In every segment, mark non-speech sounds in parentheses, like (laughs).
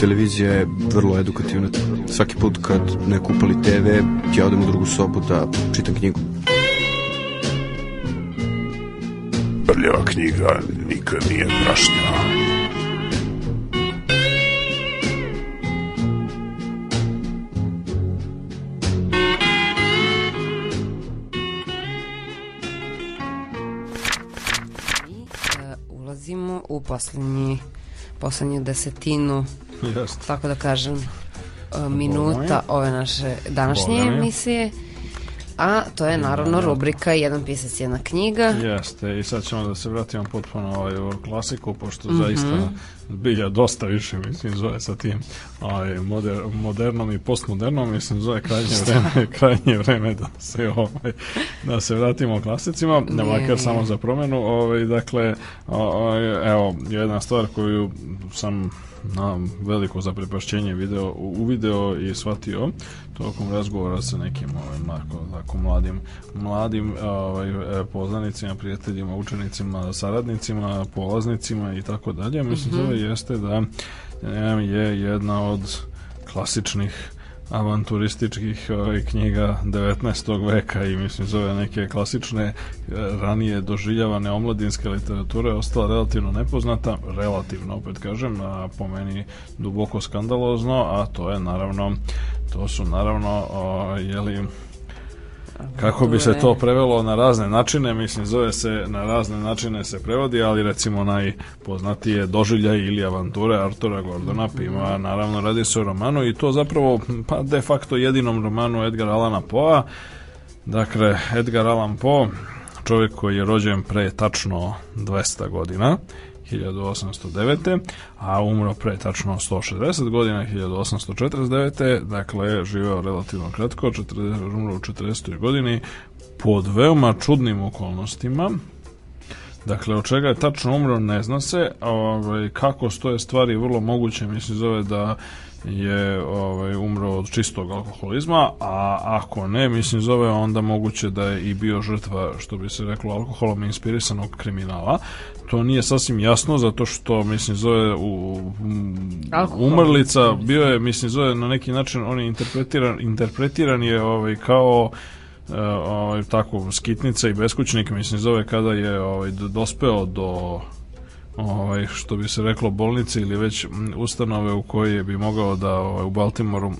televizija je vrlo edukativna. Svaki put kad ne kupali TV, ja odem u drugu sobu da čitam knjigu. Prljava knjiga nikad nije prašnja. ulazimo u poslednji, poslednju desetinu, Jeste. tako da kažem, e, minuta ove naše današnje Boga mi. emisije. A to je naravno rubrika Jedan pisac, jedna knjiga. Jeste, i sad ćemo da se vratimo potpuno ovaj, u klasiku, pošto Mhm. zaista bilja dosta više, mislim, zove sa tim ovaj, moder, modernom i postmodernom, mislim, zove krajnje vreme, (laughs) krajnje vreme da se, ovaj, da se vratimo klasicima, ne makar samo za promenu, ovaj, dakle, ovaj, evo, jedna stvar koju sam na veliko zaprepašćenje video, uvideo i shvatio tokom razgovora sa nekim ovaj, Marko, tako mladim, mladim ovaj, e, poznanicima, prijateljima, učenicima, saradnicima, polaznicima i tako dalje. Mislim, zove jeste da je jedna od klasičnih avanturističkih ovaj, knjiga 19. veka i mislim zove neke klasične e, ranije doživljavane omladinske literature ostala relativno nepoznata, relativno opet kažem, a po meni duboko skandalozno, a to je naravno to su naravno o, jeli kako bi se to prevelo na razne načine, mislim zove se na razne načine se prevodi, ali recimo najpoznatije doživljaj ili avanture Artura Gordona Pima, naravno radi se o romanu i to zapravo pa de facto jedinom romanu Edgar Allana Poe. Dakle, Edgar Allan Poe, čovjek koji je rođen pre tačno 200 godina, 1809. a umro pre tačno 160 godina 1849. dakle živeo relativno kratko 40, umro u 40. godini pod veoma čudnim okolnostima Dakle, od čega je tačno umro ne zna se, ovaj, kako stoje stvari vrlo moguće, mislim zove da je ovaj, umro od čistog alkoholizma, a ako ne, mislim zove onda moguće da je i bio žrtva, što bi se reklo, alkoholom inspirisanog kriminala. To nije sasvim jasno, zato što, mislim, zove u, Alkohol. umrlica bio je, mislim, zove na neki način, on je interpretiran, interpretiran je ovaj, kao e, ovaj, tako, skitnica i beskućnik, mislim, zove kada je ovaj, dospeo do ovaj, što bi se reklo bolnice ili već ustanove u koje bi mogao da ovaj, u Baltimoru e,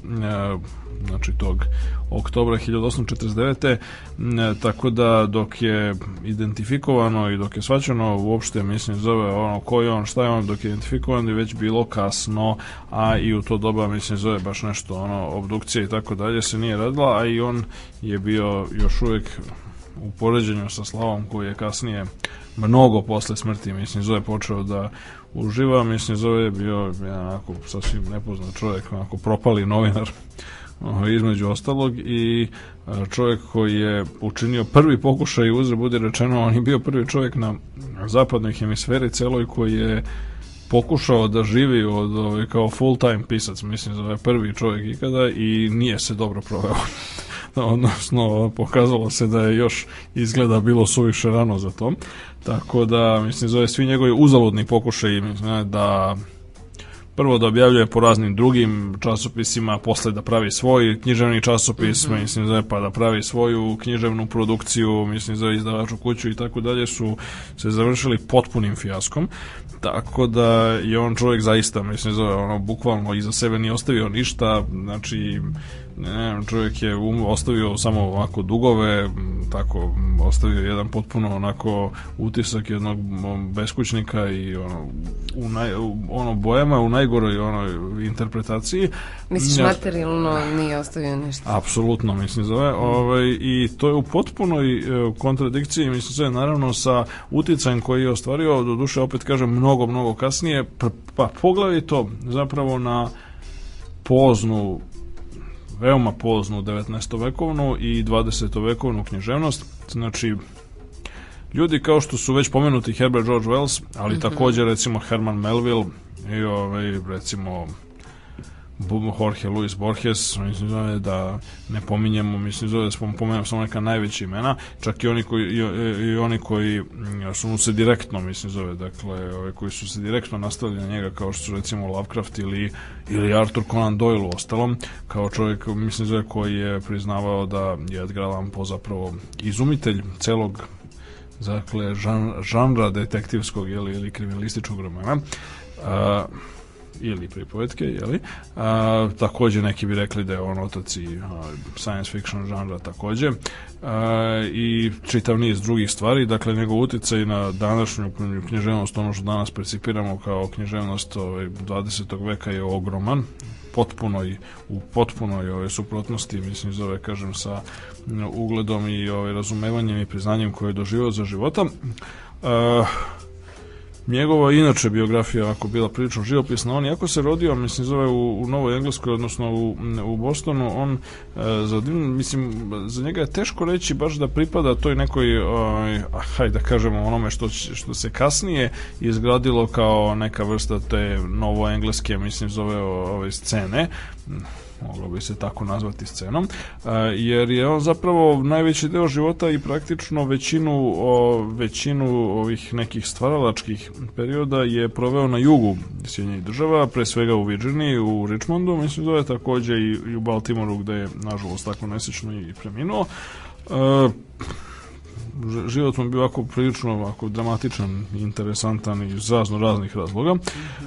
znači tog oktobra 1849. m, e, tako da dok je identifikovano i dok je svačano uopšte mislim zove ono ko je on šta je on dok je identifikovan je već bilo kasno a i u to doba mislim zove baš nešto ono obdukcija i tako dalje se nije radila a i on je bio još uvijek u poređenju sa Slavom koji je kasnije mnogo posle smrti mislim zove počeo da uživa mislim zove je bio jedan onako sasvim nepoznat čovjek onako propali novinar (laughs) između ostalog i e, čovjek koji je učinio prvi pokušaj uzre budi rečeno on je bio prvi čovjek na zapadnoj hemisferi celoj koji je pokušao da živi od ovaj, kao full time pisac. Mislim zove prvi čovjek ikada i nije se dobro proveo (laughs) (laughs) odnosno pokazalo se da je još izgleda bilo suviše rano za to tako da mislim zove svi njegovi uzaludni pokušaji mislim, da prvo da objavljuje po raznim drugim časopisima, posle da pravi svoj književni časopis, mislim zove pa da pravi svoju književnu produkciju, mislim za izdavaču kuću i tako dalje su se završili potpunim fijaskom. Tako da je on čovjek zaista, mislim zove ono bukvalno iza sebe nije ostavio ništa, znači ne, čovjek je um, ostavio samo ovako dugove, tako ostavio jedan potpuno onako utisak jednog beskućnika i ono u naj, u, ono bojama u najgoroj onoj interpretaciji. Misliš, Ja- materijalno nije ostavio ništa. Apsolutno, mislim zove, ovaj, i to je u potpunoj e, kontradikciji, mislim sve, naravno sa uticajem koji je ostvario, do duše opet kažem, mnogo, mnogo kasnije, pa poglavito zapravo na poznu veoma poznu 19. vekovnu i 20. vekovnu književnost, znači ljudi kao što su već pomenuti Herbert George Wells, ali također recimo Herman Melville i ovaj, recimo Jorge Luis Borges, mislim zove da ne pominjemo, mislim zove da pomenemo samo neka najveća imena, čak i oni koji i, i oni koji mm, su mu se direktno, mislim zove, dakle, ove koji su se direktno nastavili na njega kao što su recimo Lovecraft ili ili Arthur Conan Doyle u ostalom, kao čovjek, mislim zove koji je priznavao da je Edgar Allan Poe zapravo izumitelj celog dakle, žan, žanra detektivskog ili, ili kriminalističkog romana. Uh, ili pripovetke, jeli? A, takođe neki bi rekli da je on otac i a, science fiction žanra takođe a, i čitav niz drugih stvari, dakle njegov uticaj na današnju književnost, ono što danas percipiramo kao književnost ovaj, 20. veka je ogroman, potpuno i u potpunoj ove suprotnosti mislim zove kažem sa ugledom i ovaj razumevanjem i priznanjem koje je doživao za života. Uh, Njegova inače biografija ako bila prilično živopisna, on iako se rodio, mislim zove u, u Novoj Engleskoj, odnosno u, u Bostonu, on e, za mislim za njega je teško reći baš da pripada toj nekoj oj, hajde da kažemo onome što što se kasnije izgradilo kao neka vrsta te novoengleske, mislim zove ove scene moglo bi se tako nazvati scenom, jer je on zapravo najveći deo života i praktično većinu, većinu ovih nekih stvaralačkih perioda je proveo na jugu Sjedinjenih država, pre svega u Virginiji, u Richmondu, mislim da je takođe i u Baltimoru gde je nažalost tako nesečno i preminuo. E, život mu bio ovako prilično ovako dramatičan, interesantan i iz razno raznih razloga.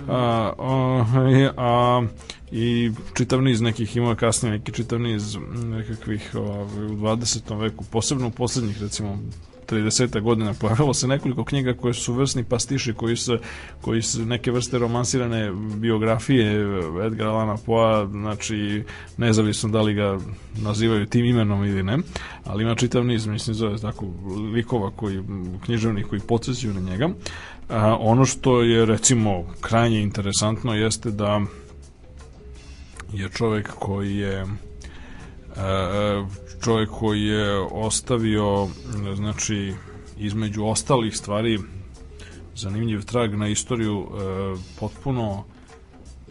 A, a, a, i čitav niz nekih ima kasnije neki čitav niz nekakvih ovaj, u 20. veku, posebno u poslednjih recimo 30. godina pojavilo se nekoliko knjiga koje su vrsni pastiši koji su, koji su neke vrste romansirane biografije Edgar Allana Poa znači nezavisno da li ga nazivaju tim imenom ili ne ali ima čitav niz mislim zove tako likova koji književnih koji podsjećaju na njega A, ono što je recimo krajnje interesantno jeste da je čovjek koji je čovjek koji je ostavio znači između ostalih stvari zanimljiv trag na istoriju e, potpuno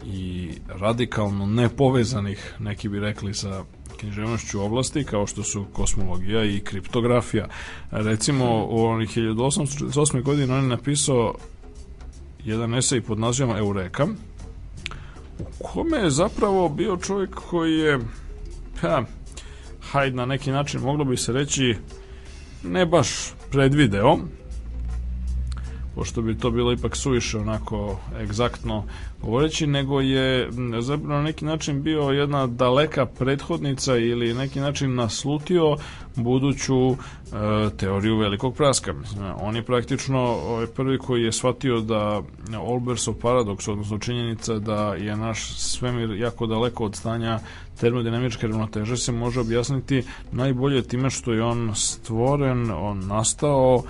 i radikalno nepovezanih, neki bi rekli sa književnošću oblasti kao što su kosmologija i kriptografija. Recimo u onih 1848. godine on je napisao jedan esej pod nazivom Eureka u kome je zapravo bio čovjek koji je ha, hajde na neki način moglo bi se reći ne baš predvideo pošto bi to bilo ipak suviše onako egzaktno govoreći, nego je zapravo na neki način bio jedna daleka prethodnica ili neki način naslutio buduću e, teoriju velikog praska. Mislim, on je praktično ovaj, prvi koji je shvatio da Olbersov paradoks, odnosno činjenica da je naš svemir jako daleko od stanja termodinamičke ravnoteže se može objasniti najbolje time što je on stvoren, on nastao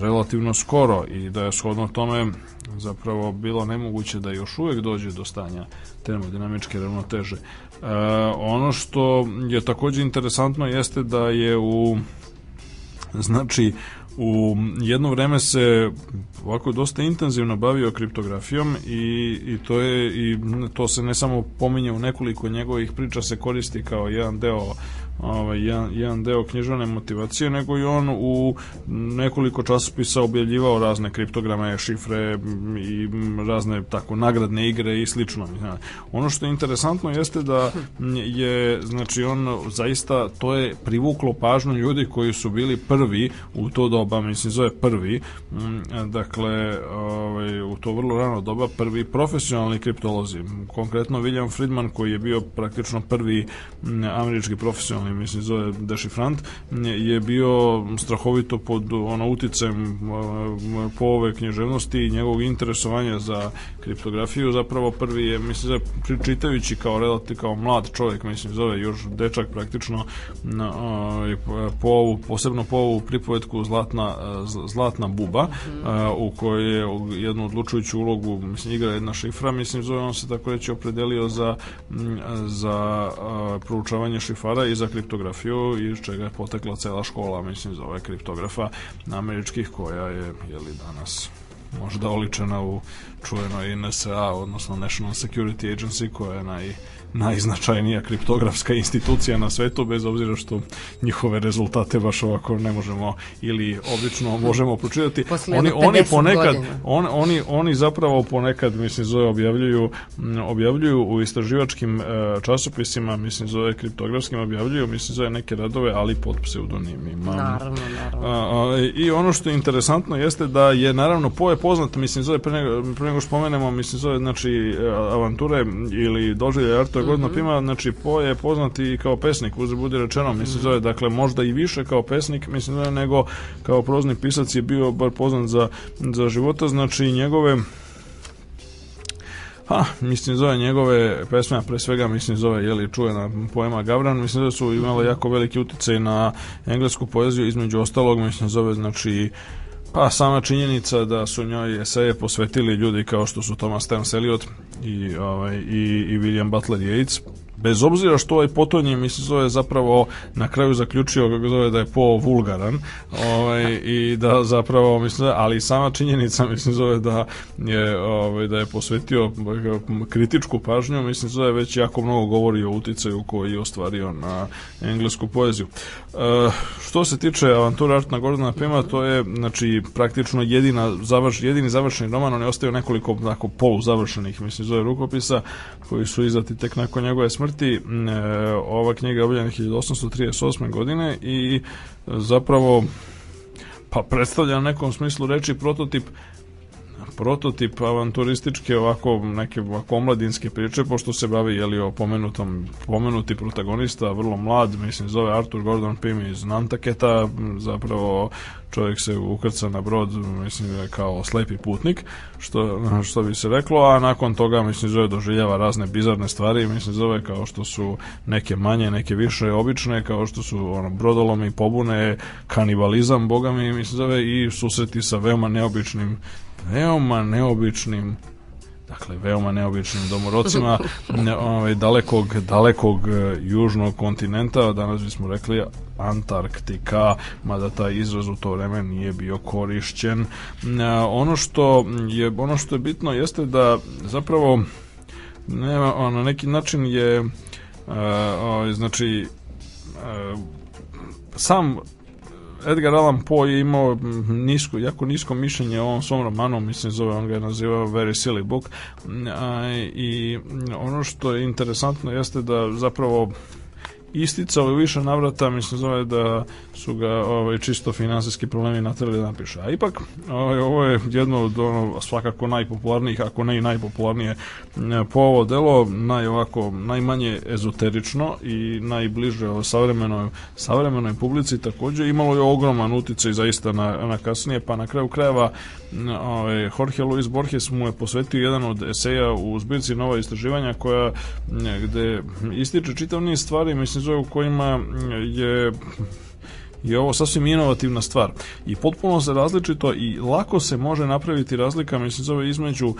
relativno skoro i da je shodno tome zapravo bilo nemoguće da još uvek dođe do stanja termodinamičke ravnoteže. E, ono što je takođe interesantno jeste da je u znači u jedno vreme se ovako dosta intenzivno bavio kriptografijom i, i to je i to se ne samo pominje u nekoliko njegovih priča se koristi kao jedan deo ovaj, jedan, jedan deo književne motivacije, nego i on u nekoliko časopisa objavljivao razne kriptograme, šifre i razne tako nagradne igre i slično. Ono što je interesantno jeste da je, znači on zaista, to je privuklo pažnju ljudi koji su bili prvi u to doba, mislim zove prvi, dakle ovaj, u to vrlo rano doba prvi profesionalni kriptolozi. Konkretno William Friedman koji je bio praktično prvi američki profesionalni ovaj, mislim zove dešifrant, je bio strahovito pod ono uticajem po ove književnosti i njegovog interesovanja za kriptografiju, zapravo prvi je, mislim zove, čitajući kao relativ, kao mlad čovjek, mislim zove, još dečak praktično po ovu, posebno po ovu pripovetku Zlatna, Zlatna buba, u kojoj je jednu odlučujuću ulogu, mislim, igra jedna šifra, mislim zove, on se tako reći opredelio za, za proučavanje šifara i za kriptografiju iz čega je potekla cela škola, mislim, zove kriptografa američkih koja je, je li danas možda oličena u čuvenoj NSA, odnosno National Security Agency, koja je naj, najznačajnija kriptografska institucija na svetu, bez obzira što njihove rezultate baš ovako ne možemo ili obično možemo pročitati. Oni, oni 50 ponekad, on, oni, oni zapravo ponekad, mislim, zove, objavljuju, objavljuju u istraživačkim e, časopisima, mislim, zove kriptografskim, objavljuju, mislim, zove neke radove, ali pod pseudonimima. Naravno, naravno. I ono što je interesantno jeste da je naravno Poe poznat, mislim zove pre nego, pre nego što spomenemo, mislim zove znači e, avanture ili doživlje Artura Gordona Mhm. Pima, znači Poe je poznat i kao pesnik, uzre budi rečeno, mislim Mhm. zove dakle možda i više kao pesnik, mislim zove nego kao prozni pisac je bio bar poznat za, za života, znači njegove Ha, mislim zove njegove pesme, a pre svega mislim zove je li čuvena poema Gavran, mislim da su imale jako veliki uticaj na englesku poeziju, između ostalog mislim zove znači pa sama činjenica da su njoj eseje posvetili ljudi kao što su Thomas Stearns Eliot i, ovaj, i, i William Butler Yeats bez obzira što ovaj potonji mislim zove zapravo na kraju zaključio kako zove da je po vulgaran ovaj, i da zapravo mislim ali sama činjenica mislim zove da je ovaj, da je posvetio kritičku pažnju mislim zove već jako mnogo govori o uticaju koji je ostvario na englesku poeziju. E, što se tiče avantura Artna Gordona Pima to je znači praktično jedina završ, jedini završeni roman on je ostavio nekoliko onako poluzavršenih mislim zove rukopisa koji su izdati tek nakon njegove smrti E, ova knjiga je objavljena 1838. godine i zapravo pa predstavlja na nekom smislu reči prototip prototip avanturističke ovako neke ovako omladinske priče pošto se bavi jeli o pomenutom pomenuti protagonista vrlo mlad mislim zove Arthur Gordon Pym iz Nantaketa zapravo čovjek se ukrca na brod mislim kao slepi putnik što, što bi se reklo a nakon toga mislim zove doživljava razne bizarne stvari mislim zove kao što su neke manje neke više obične kao što su ono brodolomi pobune kanibalizam bogami mislim zove i susreti sa veoma neobičnim veoma neobičnim dakle veoma neobičnim domorodcima ne, ovaj, dalekog, dalekog e, južnog kontinenta, danas bismo rekli Antarktika, mada taj izraz u to vreme nije bio korišćen. E, ono što je ono što je bitno jeste da zapravo on, na neki način je e, znači sam Edgar Allan Poe je imao nisko, jako nisko mišljenje o ovom svom romanu, mislim zove, on ga je nazivao Very Silly Book. I ono što je interesantno jeste da zapravo isticao više navrata, mislim zove da su ga ovaj, čisto finansijski problemi naterali da napiše. A ipak, ovaj, ovo je jedno od ono, svakako najpopularnijih, ako ne i najpopularnije po ovo delo, naj, ovako, najmanje ezoterično i najbliže o savremenoj, savremenoj publici takođe imalo je ogroman uticaj zaista na, na kasnije, pa na kraju krajeva ovaj, Jorge Luis Borges mu je posvetio jedan od eseja u zbirci Nova istraživanja koja gde ističe čitav niz stvari, mislim zove u kojima je je ovo sasvim inovativna stvar i potpuno se različito i lako se može napraviti razlika mislim zove između uh,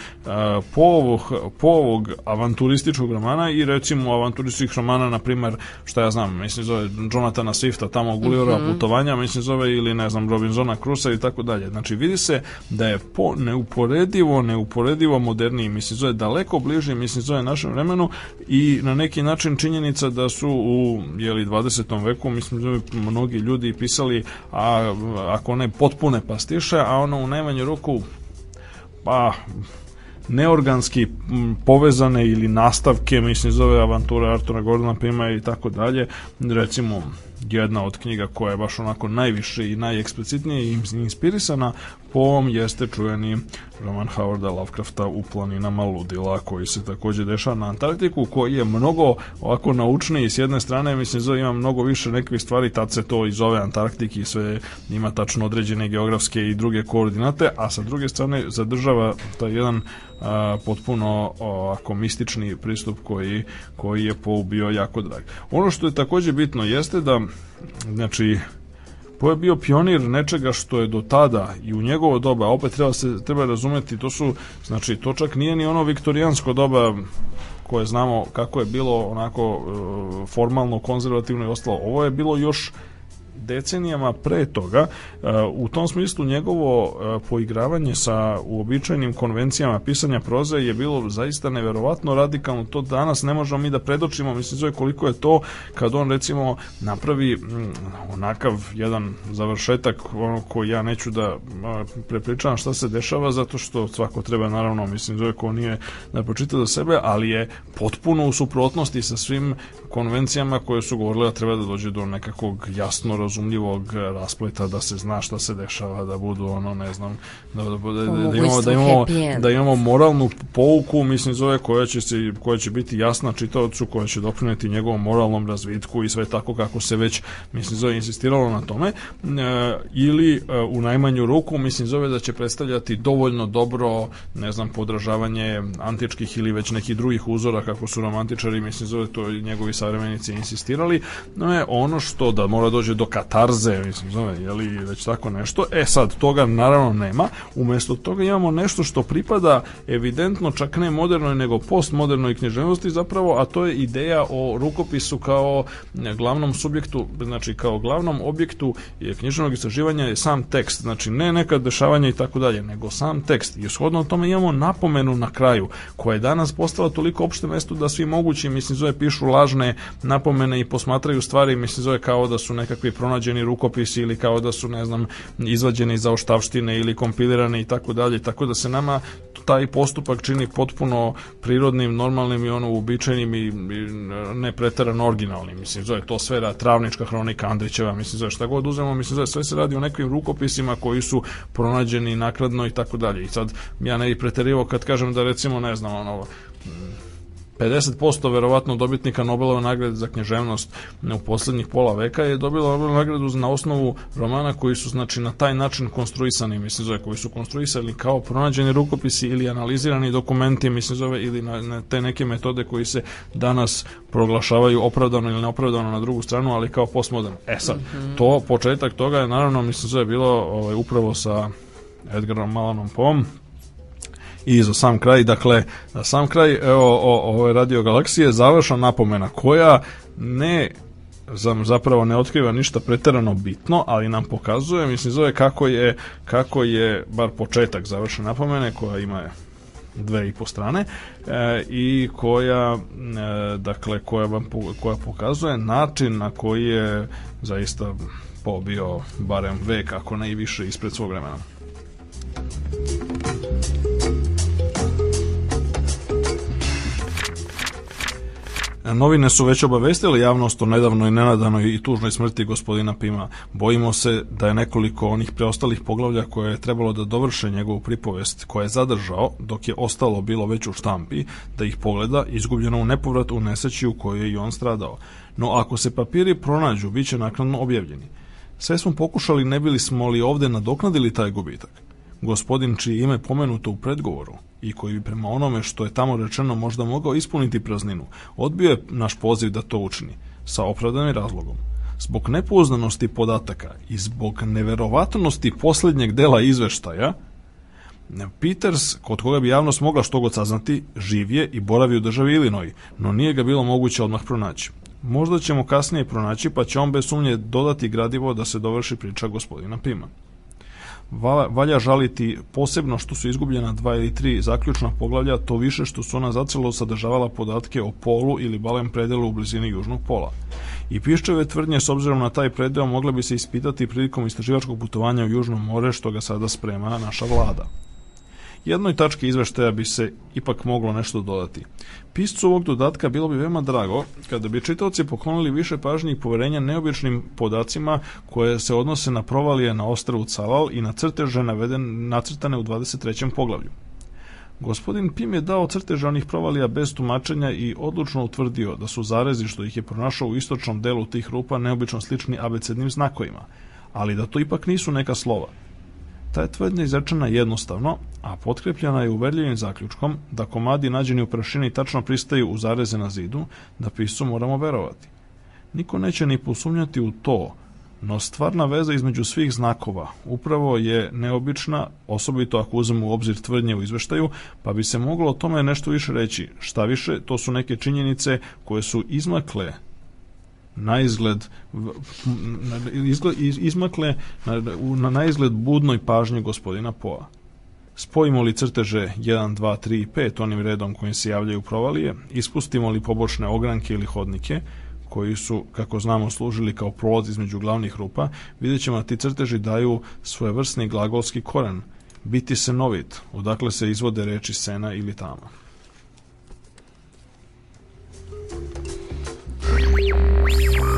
po, ovog, po ovog avanturističkog romana i recimo avanturističkih romana na primer šta ja znam mislim zove Jonathana Swifta tamo Gullivera mm -hmm. putovanja mislim zove ili ne znam Robinsona Crusoe i tako dalje znači vidi se da je po neuporedivo neuporedivo moderniji mislim zove daleko bliži mislim zove našem vremenu i na neki način činjenica da su u jeli 20. veku mislim zove mnogi ljudi pisali a, ako ne potpune pastiše, a ono u najmanju ruku pa neorganski povezane ili nastavke, mislim zove avantura Artura Gordona Pima i tako dalje. Recimo jedna od knjiga koja je baš onako najviše i najeksplicitnije inspirisana po ovom jeste čuveni roman Howarda Lovecrafta u planinama ludila koji se takođe dešava na Antarktiku koji je mnogo ovako naučniji s jedne strane mislim zove ima mnogo više nekih stvari tad se to i zove Antarktiki i sve ima tačno određene geografske i druge koordinate a sa druge strane zadržava taj jedan a, potpuno ovako mistični pristup koji, koji je Poe bio jako drag. Ono što je takođe bitno jeste da znači Poe je bio pionir nečega što je do tada i u njegovo doba, opet treba se treba razumeti, to su znači to čak nije ni ono viktorijansko doba koje znamo kako je bilo onako formalno konzervativno i ostalo. Ovo je bilo još decenijama pre toga, uh, u tom smislu njegovo uh, poigravanje sa uobičajenim konvencijama pisanja proze je bilo zaista neverovatno radikalno. To danas ne možemo mi da predočimo, mislim zove koliko je to kad on recimo napravi mm, onakav jedan završetak ono koji ja neću da prepričavam šta se dešava zato što svako treba naravno mislim zove ko nije da pročita za sebe, ali je potpuno u suprotnosti sa svim konvencijama koje su govorile da treba da dođe do nekakvog jasno razumljivog raspleta, da se zna šta se dešava, da budu ono, ne znam, da, da, da, da, imamo, da, imamo, da imamo moralnu pouku, mislim zove, koja će, se, koja će biti jasna čitaocu, koja će doprineti njegovom moralnom razvitku i sve tako kako se već, mislim zove, insistiralo na tome, e, ili e, u najmanju ruku, mislim zove da će predstavljati dovoljno dobro, ne znam, podražavanje antičkih ili već nekih drugih uzora kako su romantičari, mislim zove to njegovi savremenici insistirali, no je ono što da mora dođe do katarze, mislim, zove, je li već tako nešto. E sad, toga naravno nema. Umesto toga imamo nešto što pripada evidentno čak ne modernoj, nego postmodernoj književnosti zapravo, a to je ideja o rukopisu kao glavnom subjektu, znači kao glavnom objektu književnog istraživanja je sam tekst, znači ne neka dešavanja i tako dalje, nego sam tekst. I shodno tome imamo napomenu na kraju, koja je danas postala toliko opšte mesto da svi mogući, mislim, zove pišu lažne napomene i posmatraju stvari, mislim zove kao da su nekakvi pronađeni rukopisi ili kao da su, ne znam, izvađeni za oštavštine ili kompilirane i tako dalje, tako da se nama taj postupak čini potpuno prirodnim, normalnim i ono uobičajenim i, i ne preterano originalnim. Mislim, zove to sve travnička hronika Andrićeva, mislim, zove šta god uzmemo, mislim, zove sve se radi o nekim rukopisima koji su pronađeni nakladno i tako dalje. I sad ja ne bih preterivo kad kažem da recimo, ne znam, ono, 50% verovatno dobitnika Nobelove nagrade za književnost u poslednjih pola veka je dobilo Nobelovu nagradu na osnovu romana koji su znači na taj način konstruisani, mislim zove, koji su konstruisani kao pronađeni rukopisi ili analizirani dokumenti, mislim zove, ili na, na te neke metode koji se danas proglašavaju opravdano ili neopravdano na drugu stranu, ali kao postmoderno. E sad, mm -hmm. to, početak toga je naravno, mislim zove, bilo ovaj, upravo sa Edgarom Malanom Poom, i za sam kraj, dakle, za sam kraj evo, o, ove radio galaksije završna napomena koja ne zapravo ne otkriva ništa preterano bitno, ali nam pokazuje, mislim, zove kako je, kako je bar početak završene napomene, koja ima dve i po strane e, i koja e, dakle koja vam koja pokazuje način na koji je zaista pobio barem vek ako ne i više ispred svog vremena. Novine su već obavestile javnost o nedavnoj nenadanoj i tužnoj smrti gospodina Pima. Bojimo se da je nekoliko onih preostalih poglavlja koje je trebalo da dovrše njegovu pripovest, koje je zadržao dok je ostalo bilo već u štampi, da ih pogleda, izgubljeno u nepovrat u neseći u kojoj je i on stradao. No ako se papiri pronađu, bit će naknadno objavljeni. Sve smo pokušali, ne bili smo li ovde nadoknadili taj gubitak. Gospodin čije ime pomenuto u predgovoru, i koji bi prema onome što je tamo rečeno možda mogao ispuniti prazninu, odbio je naš poziv da to učini, sa opravdanim razlogom. Zbog nepouznanosti podataka i zbog neverovatnosti poslednjeg dela izveštaja, Peters, kod koga bi javnost mogla što god saznati, živ je i boravi u državi Illinois, no nije ga bilo moguće odmah pronaći. Možda ćemo kasnije pronaći, pa će on bez sumnje dodati gradivo da se dovrši priča gospodina Pima valja žaliti posebno što su izgubljena dva ili tri zaključna poglavlja, to više što su ona zacelo sadržavala podatke o polu ili balem predelu u blizini južnog pola. I piščeve tvrdnje s obzirom na taj predeo mogle bi se ispitati prilikom istraživačkog putovanja u Južno more što ga sada sprema naša vlada. Jednoj tački izveštaja bi se ipak moglo nešto dodati. Piscu ovog dodatka bilo bi veoma drago kada bi čitaoci poklonili više pažnje i poverenja neobičnim podacima koje se odnose na provalije na ostravu Calal i na crteže naveden, nacrtane u 23. poglavlju. Gospodin Pim je dao crteže onih provalija bez tumačenja i odlučno utvrdio da su zarezi što ih je pronašao u istočnom delu tih rupa neobično slični abecednim znakovima, ali da to ipak nisu neka slova – Ta je tvrdnja izrečena jednostavno, a potkrepljena je uverljivim zaključkom da komadi nađeni u prašini tačno pristaju u zareze na zidu, da pisu moramo verovati. Niko neće ni posumnjati u to, no stvarna veza između svih znakova upravo je neobična, osobito ako uzmemo u obzir tvrdnje u izveštaju, pa bi se moglo o tome nešto više reći. Šta više, to su neke činjenice koje su izmakle na izgled, izgled izmakle na, na, izgled budnoj pažnji gospodina Poa. Spojimo li crteže 1, 2, 3 i 5 onim redom kojim se javljaju provalije, ispustimo li pobočne ogranke ili hodnike, koji su, kako znamo, služili kao prolaz između glavnih rupa, vidjet ćemo da ti crteži daju svojevrsni glagolski koren, biti se novit, odakle se izvode reči sena ili tamo. Bye.